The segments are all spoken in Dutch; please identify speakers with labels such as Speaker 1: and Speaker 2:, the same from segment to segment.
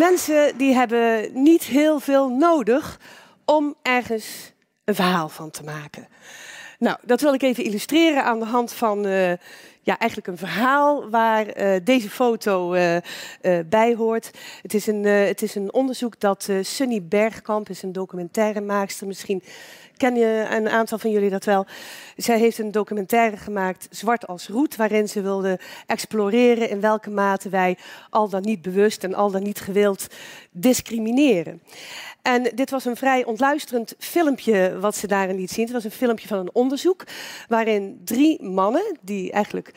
Speaker 1: Mensen die hebben niet heel veel nodig om ergens een verhaal van te maken. Nou, dat wil ik even illustreren aan de hand van uh, ja, eigenlijk een verhaal waar uh, deze foto uh, bij hoort. Het is een, het is een onderzoek dat Sunny Bergkamp is, een documentairemaakster. Misschien ken je een aantal van jullie dat wel. Zij heeft een documentaire gemaakt, Zwart als Roet, waarin ze wilde exploreren in welke mate wij al dan niet bewust en al dan niet gewild discrimineren. En dit was een vrij ontluisterend filmpje wat ze daarin liet zien. Het was een filmpje van een onderzoek waarin drie mannen, die eigenlijk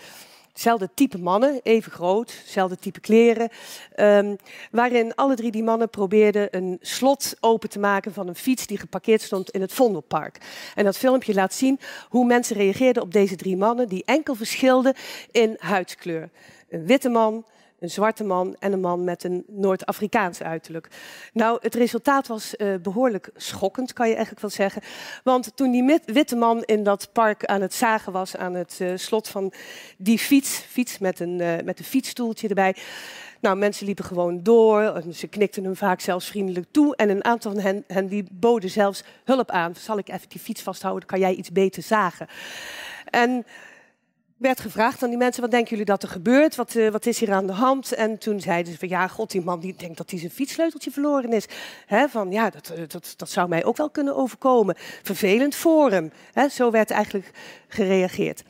Speaker 1: Hetzelfde type mannen, even groot, hetzelfde type kleren. Um, waarin alle drie die mannen probeerden een slot open te maken van een fiets die geparkeerd stond in het Vondelpark. En dat filmpje laat zien hoe mensen reageerden op deze drie mannen die enkel verschilden in huidskleur. Een witte man, een zwarte man en een man met een Noord-Afrikaans uiterlijk. Nou, het resultaat was uh, behoorlijk schokkend, kan je eigenlijk wel zeggen. Want toen die witte man in dat park aan het zagen was aan het uh, slot van die fiets, fiets met een, uh, met een fietsstoeltje erbij. Nou, mensen liepen gewoon door. Ze knikten hem vaak zelfs vriendelijk toe. En een aantal van hen, hen die boden zelfs hulp aan. Zal ik even die fiets vasthouden? Kan jij iets beter zagen? En werd gevraagd aan die mensen, wat denken jullie dat er gebeurt? Wat, uh, wat is hier aan de hand? En toen zeiden ze van, ja, god, die man die denkt dat hij zijn fietssleuteltje verloren is. Van, ja, dat, eh, dat, dat zou mij ook wel kunnen overkomen. Vervelend hem. He, zo werd eigenlijk gereageerd.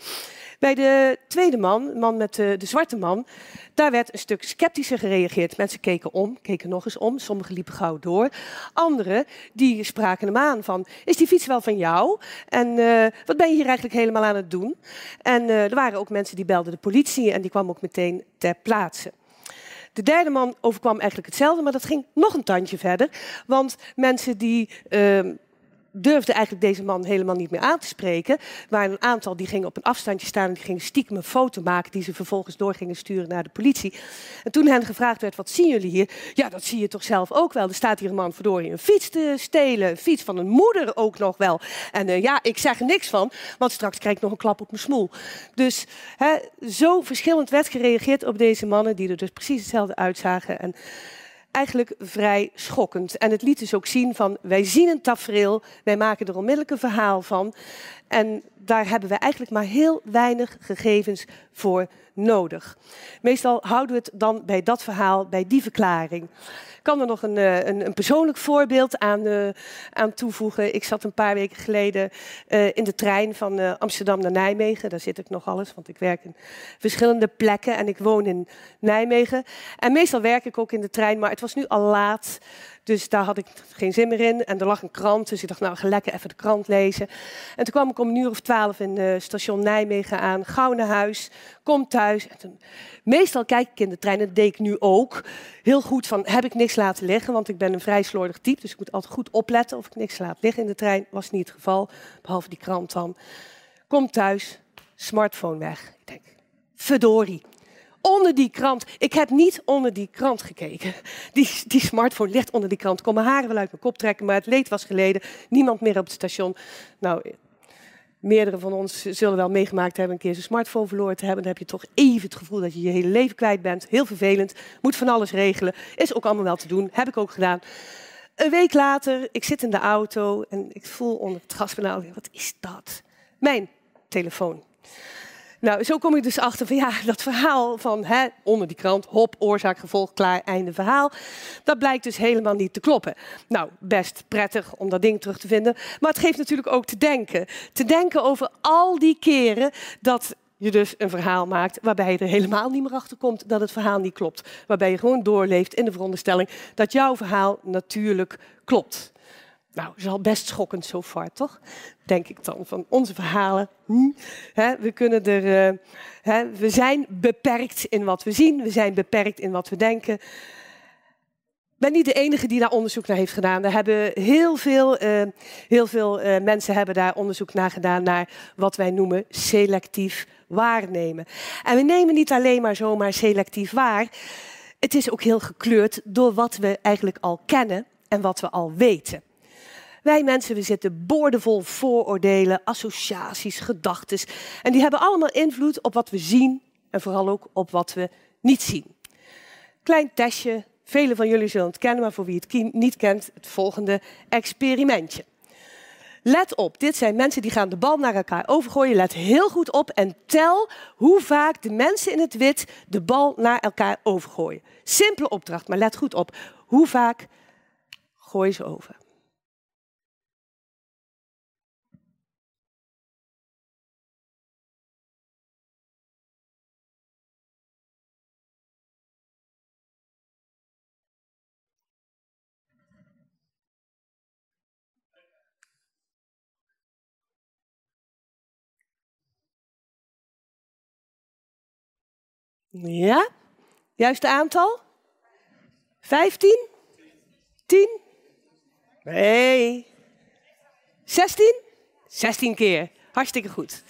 Speaker 1: Bij de tweede man, man met de, de zwarte man, daar werd een stuk sceptischer gereageerd. Mensen keken om, keken nog eens om. Sommigen liepen gauw door. Anderen die spraken hem aan van, is die fiets wel van jou? En uh, wat ben je hier eigenlijk helemaal aan het doen? En uh, er waren ook mensen die belden de politie en die kwam ook meteen ter plaatse. De derde man overkwam eigenlijk hetzelfde, maar dat ging nog een tandje verder. Want mensen die uh, durfde eigenlijk deze man helemaal niet meer aan te spreken. Maar een aantal die gingen op een afstandje staan en die gingen stiekem een foto maken die ze vervolgens door gingen sturen naar de politie. En toen hen gevraagd werd, wat zien jullie hier? Ja, dat zie je toch zelf ook wel. Er staat hier een man verdorie een fiets te stelen, een fiets van een moeder ook nog wel. En uh, ja, ik zeg er niks van, want straks krijg ik nog een klap op mijn smoel. Dus hè, zo verschillend werd gereageerd op deze mannen die er dus precies hetzelfde uitzagen. En eigenlijk vrij schokkend. En het liet dus ook zien van, wij zien een tafereel, wij maken er onmiddellijk een verhaal van. En daar hebben we eigenlijk maar heel weinig gegevens voor nodig. Meestal houden we het dan bij dat verhaal, bij die verklaring. Ik kan er nog een, eh, een, een persoonlijk voorbeeld aan, uh, aan, toevoegen. Ik zat een paar weken geleden uh, in de trein van Amsterdam naar Nijmegen. Daar zit ik nog alles, want ik werk in verschillende plekken en ik woon in Nijmegen. En meestal werk ik ook in de trein, maar het was nu al laat. Dus daar had ik geen zin meer in. En er lag een krant, dus ik dacht, nou, ga lekker even de krant lezen. En toen kwam ik om een uur of twaalf in station Nijmegen aan. Gauw naar huis, kom thuis. En meestal kijk ik in de trein, dat deed ik nu ook. Heel goed van, heb ik niks laten liggen? Want ik ben een vrij slordig type, dus ik moet altijd goed opletten of ik niks laat liggen in de trein. Was niet het geval, behalve die krant dan. Kom thuis, smartphone weg. Ik denk, verdorie onder die krant. Ik heb niet onder die krant gekeken. Die, die smartphone ligt onder die krant. Ik kon mijn haren wel uit mijn kop trekken, maar het leed was geleden. Niemand meer op het station. Nou, meerdere van ons zullen wel meegemaakt hebben een keer zijn smartphone verloren te hebben. Dan heb je toch even het gevoel dat je je hele leven kwijt bent. Heel vervelend. Moet van alles regelen. Is ook allemaal wel te doen. Heb ik ook gedaan. Een week later, ik zit in de auto en ik voel onder het gaspedaal, wat is dat? Mijn telefoon. Nou, zo kom ik dus achter van ja, dat verhaal van hè, onder die krant, hop, oorzaak, gevolg, klaar, einde verhaal. Dat blijkt dus helemaal niet te kloppen. Nou, best prettig om dat ding terug te vinden. Maar het geeft natuurlijk ook te denken. Te denken over al die keren dat je dus een verhaal maakt waarbij je er helemaal niet meer achter komt dat het verhaal niet klopt. Waarbij je gewoon doorleeft in de veronderstelling dat jouw verhaal natuurlijk klopt. Nou, is al best schokkend zo far, toch? Denk ik dan, van onze verhalen. Hm, we kunnen er... Hè, we zijn beperkt in wat we zien. We zijn beperkt in wat we denken. Ik ben niet de enige die daar onderzoek naar heeft gedaan. Er hebben heel veel, uh, heel veel uh, mensen hebben daar onderzoek naar gedaan naar wat wij noemen selectief waarnemen. En we nemen niet alleen maar zomaar selectief waar. Het is ook heel gekleurd door wat we eigenlijk al kennen en wat we al weten. Wij mensen, we zitten boordevol vooroordelen, associaties, gedachten. En die hebben allemaal invloed op wat we zien en vooral ook op wat we niet zien. Klein testje, Velen van jullie zullen het kennen, maar voor wie het niet kent, het volgende experimentje. Let op, dit zijn mensen die gaan de bal naar elkaar overgooien. Let heel goed op en tel hoe vaak de mensen in het wit de bal naar elkaar overgooien. Simpele opdracht, maar let goed op. Hoe vaak gooien ze over? Ja? Juiste aantal? Vijftien? Tien? Nee. Zestien? Zestien keer. Hartstikke goed.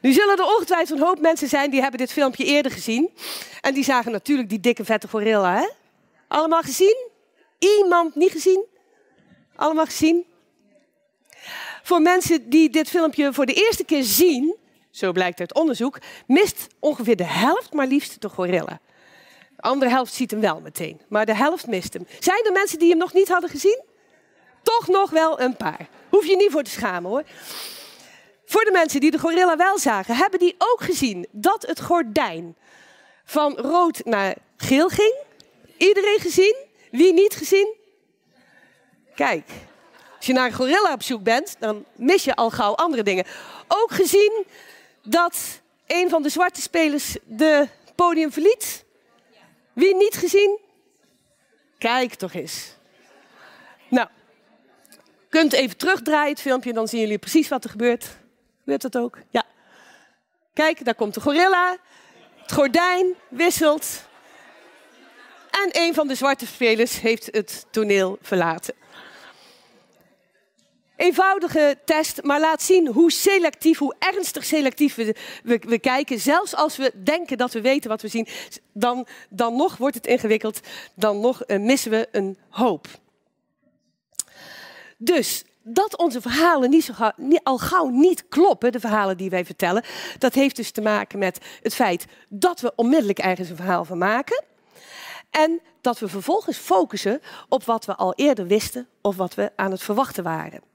Speaker 1: Nu zullen er ongetwijfeld een hoop mensen zijn die hebben dit filmpje eerder gezien. En die zagen natuurlijk die dikke vette gorilla. Hè? Allemaal gezien? Iemand niet gezien? Allemaal gezien? Voor mensen die dit filmpje voor de eerste keer zien, zo blijkt uit onderzoek, mist ongeveer de helft maar liefst de gorilla. De andere helft ziet hem wel meteen, maar de helft mist hem. Zijn er mensen die hem nog niet hadden gezien? Toch nog wel een paar. Hoef je niet voor te schamen hoor. Voor de mensen die de gorilla wel zagen, hebben die ook gezien dat het gordijn van rood naar geel ging? Iedereen gezien? Wie niet gezien? Kijk, als je naar een gorilla op zoek bent, dan mis je al gauw andere dingen. Ook gezien dat een van de zwarte spelers de podium verliet? Wie niet gezien? Kijk toch eens. Nou, kunt even terugdraaien het filmpje, dan zien jullie precies wat er gebeurt. Gebeurt dat ook? Ja. Kijk, daar komt de gorilla. Het gordijn wisselt. En een van de zwarte spelers heeft het toneel verlaten. Eenvoudige test, maar laat zien hoe selectief, hoe ernstig selectief we, we, kijken. Zelfs als we denken dat we weten wat we zien, dan, dan nog wordt het ingewikkeld, dan nog uh, missen we een hoop. Dus dat onze verhalen niet, al gauw niet kloppen, de verhalen die wij vertellen, dat heeft dus te maken met het feit dat we onmiddellijk ergens een verhaal van maken. En dat we vervolgens focussen op wat we al eerder wisten of wat we aan het verwachten waren.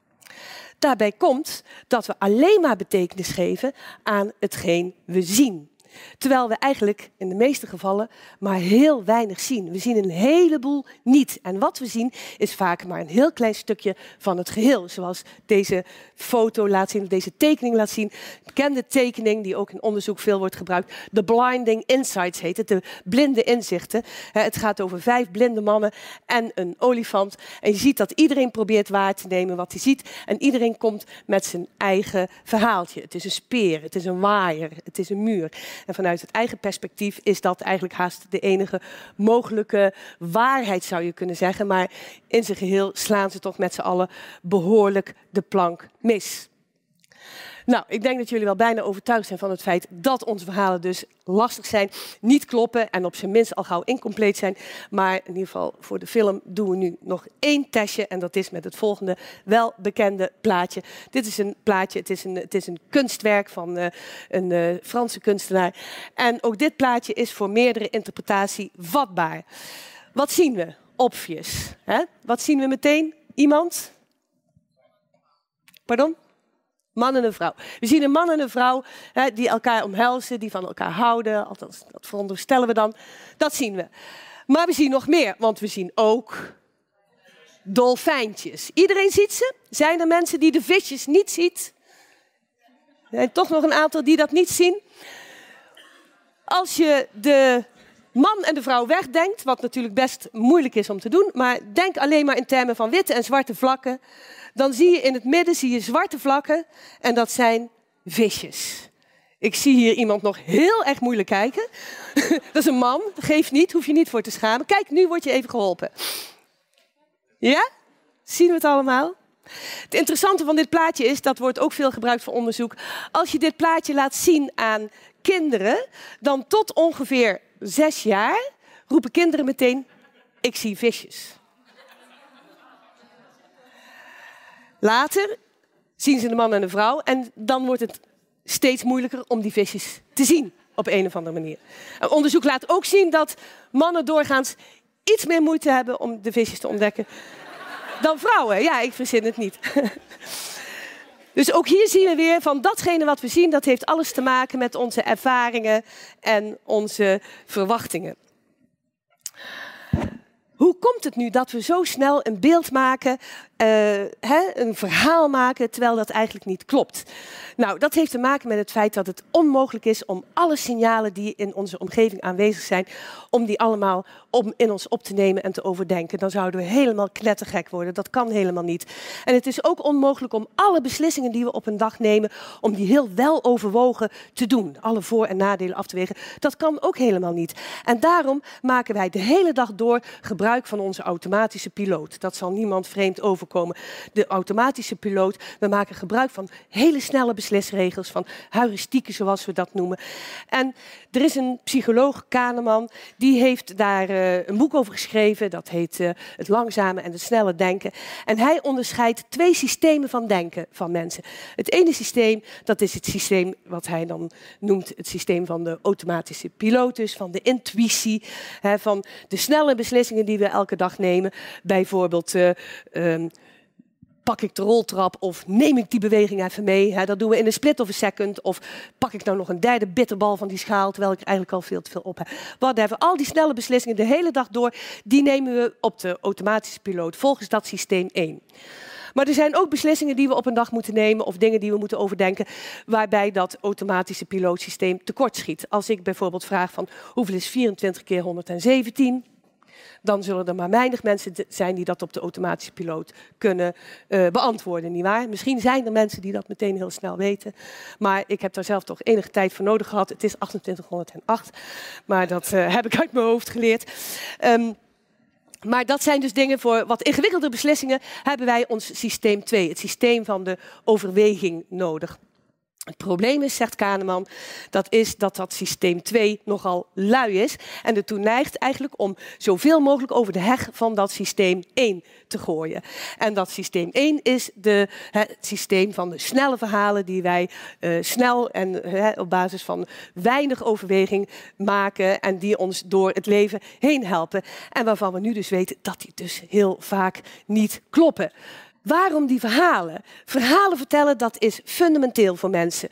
Speaker 1: Daarbij komt dat we alleen maar betekenis geven aan hetgeen we zien. Terwijl we eigenlijk in de meeste gevallen maar heel weinig zien. We zien een heleboel niet. En wat we zien is vaak maar een heel klein stukje van het geheel. Zoals deze foto laat zien, deze tekening laat zien. Bekende tekening die ook in onderzoek veel wordt gebruikt. De Blinding Insights heet het, de blinde inzichten. Het gaat over vijf blinde mannen en een olifant. En je ziet dat iedereen probeert waar te nemen wat hij ziet. En iedereen komt met zijn eigen verhaaltje. Het is een speer, het is een waaier, het is een muur. En vanuit het eigen perspectief is dat eigenlijk haast de enige mogelijke waarheid, zou je kunnen zeggen. Maar in zijn geheel slaan ze toch met z'n allen behoorlijk de plank mis. Nou, ik denk dat jullie wel bijna overtuigd zijn van het feit dat onze verhalen dus lastig zijn, niet kloppen en op zijn minst al gauw incompleet zijn. Maar in ieder geval voor de film doen we nu nog één testje en dat is met het volgende welbekende plaatje. Dit is een plaatje, het is een, het is een kunstwerk van uh, een uh, Franse kunstenaar. En ook dit plaatje is voor meerdere interpretatie vatbaar. Wat zien we? Obvious. Hè? Wat zien we meteen? Iemand? Pardon? Man en een vrouw. We zien een man en een vrouw hè, die elkaar omhelzen, die van elkaar houden. Althans, dat veronderstellen we dan. Dat zien we. Maar we zien nog meer, want we zien ook dolfijntjes. Iedereen ziet ze? Zijn er mensen die de visjes niet ziet? Er zijn toch nog een aantal die dat niet zien. Als je de man en de vrouw wegdenkt, wat natuurlijk best moeilijk is om te doen, maar denk alleen maar in termen van witte en zwarte vlakken, dan zie je in het midden zie je zwarte vlakken en dat zijn visjes. Ik zie hier iemand nog heel erg moeilijk kijken. dat is een man, geef niet, hoef je niet voor te schamen. Kijk, nu word je even geholpen. Ja? Zien we het allemaal? Het interessante van dit plaatje is, dat wordt ook veel gebruikt voor onderzoek. Als je dit plaatje laat zien aan kinderen, dan tot ongeveer zes jaar roepen kinderen meteen: Ik zie visjes. Later zien ze de man en de vrouw en dan wordt het steeds moeilijker om die visjes te zien op een of andere manier. onderzoek laat ook zien dat mannen doorgaans iets meer moeite hebben om de visjes te ontdekken dan vrouwen. Ja, ik verzin het niet. Dus ook hier zien we weer van datgene wat we zien, dat heeft alles te maken met onze ervaringen en onze verwachtingen. Hoe komt het nu dat we zo snel een beeld maken uh, hè, een verhaal maken terwijl dat eigenlijk niet klopt. Nou, dat heeft te maken met het feit dat het onmogelijk is om alle signalen die in onze omgeving aanwezig zijn, om die allemaal om in ons op te nemen en te overdenken. Dan zouden we helemaal knettergek worden. Dat kan helemaal niet. En het is ook onmogelijk om alle beslissingen die we op een dag nemen, om die heel wel overwogen te doen. Alle voor- en nadelen af te wegen. Dat kan ook helemaal niet. En daarom maken wij de hele dag door gebruik van onze automatische piloot. Dat zal niemand vreemd over De automatische piloot, we maken gebruik van hele snelle beslisregels, van heuristieken zoals we dat noemen. En er is een psycholoog, Kahneman, die heeft daar uh, een boek over geschreven. Dat heet uh, Het langzame en het snelle denken. En hij onderscheidt twee systemen van denken van mensen. Het ene systeem, dat is het systeem wat hij dan noemt het systeem van de automatische piloot, dus van de intuïtie, hè, van de snelle beslissingen die we elke dag nemen. Bijvoorbeeld uh, um, pak ik de roltrap of neem ik die beweging even mee. Hè? Dat doen we in een split of een second. Of pak ik nou nog een derde bitterbal van die schaal, terwijl ik eigenlijk al veel te veel op heb. Whatever. Al die snelle beslissingen de hele dag door, die nemen we op de automatische piloot volgens dat systeem 1. Maar er zijn ook beslissingen die we op een dag moeten nemen of dingen die we moeten overdenken, waarbij dat automatische pilootsysteem tekortschiet. Als ik bijvoorbeeld vraag van hoeveel is 24 keer 117? Dan zullen er maar weinig mensen zijn die dat op de automatische piloot kunnen uh, beantwoorden, nietwaar? Misschien zijn er mensen die dat meteen heel snel weten, maar ik heb daar zelf toch enige tijd voor nodig gehad. Het is 2808, maar dat uh, heb ik uit mijn hoofd geleerd. Um, maar dat zijn dus dingen voor wat ingewikkelde beslissingen hebben wij ons systeem 2, het systeem van de overweging nodig. Het probleem is, zegt Kahneman, dat is dat dat systeem 2 nogal lui is en ertoe neigt eigenlijk om zoveel mogelijk over de heg van dat systeem 1 te gooien. En dat systeem 1 is de, het systeem van de snelle verhalen die wij uh, snel en op basis van weinig overweging maken en die ons door het leven heen helpen. En waarvan we nu dus weten dat die dus heel vaak niet kloppen. Waarom die verhalen? Verhalen vertellen, dat is fundamenteel voor mensen.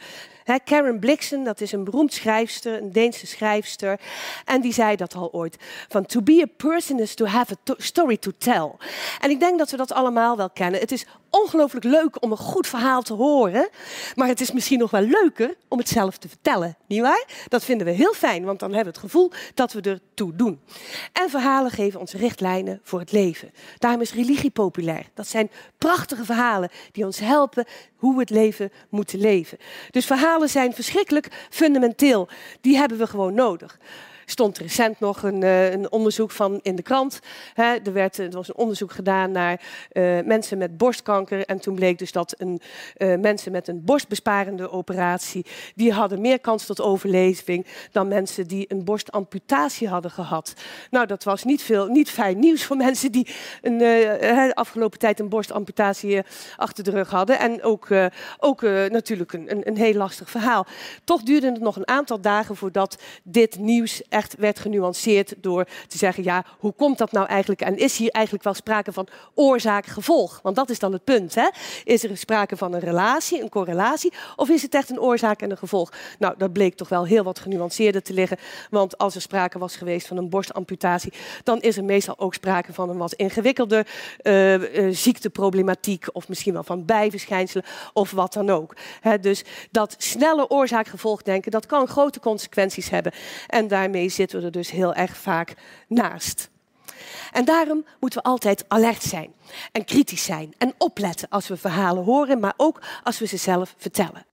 Speaker 1: Karen Blixen, dat is een beroemd schrijfster, een Deense schrijfster. En die zei dat al ooit. Van to be a person is to have a story to tell. En ik denk dat we dat allemaal wel kennen. Het is ongelooflijk leuk om een goed verhaal te horen. Maar het is misschien nog wel leuker om het zelf te vertellen. Niet waar? Dat vinden we heel fijn, want dan hebben we het gevoel dat we er toe doen. En verhalen geven ons richtlijnen voor het leven. Daarom is religie populair. Dat zijn prachtige verhalen die ons helpen hoe we het leven moeten leven. Dus verhalen zijn verschrikkelijk fundamenteel. Die hebben we gewoon nodig stond recent nog een, uh, een onderzoek van in de krant. Hè, er, werd, er was een onderzoek gedaan naar uh, mensen met borstkanker. En toen bleek dus dat een, uh, mensen met een borstbesparende operatie... die hadden meer kans tot overleving dan mensen die een borstamputatie hadden gehad. Nou, dat was niet, veel, niet fijn nieuws voor mensen die een, de afgelopen tijd een borstamputatie achter de rug hadden. En ook, ook natuurlijk een, een heel lastig verhaal. Toch duurde het nog een aantal dagen voordat dit nieuws echt werd genuanceerd door te zeggen, ja, hoe komt dat nou eigenlijk? En is hier eigenlijk wel sprake van oorzaak-gevolg? Want dat is dan het punt. Hè? Is er sprake van een relatie, een correlatie, of is het echt een oorzaak en een gevolg? Nou, dat bleek toch wel heel wat genuanceerder te liggen. Want als er sprake was geweest van een borstamputatie, dan is er meestal ook sprake van een wat ingewikkelder uh, uh, ziekteproblematiek, of misschien wel van bijverschijnselen, of wat dan ook. dus dat snelle oorzaak-gevolg denken, dat kan grote consequenties hebben. En zitten we er dus heel erg vaak naast. En daarom moeten we altijd alert zijn en kritisch zijn en opletten als we verhalen horen, maar ook als we ze zelf vertellen.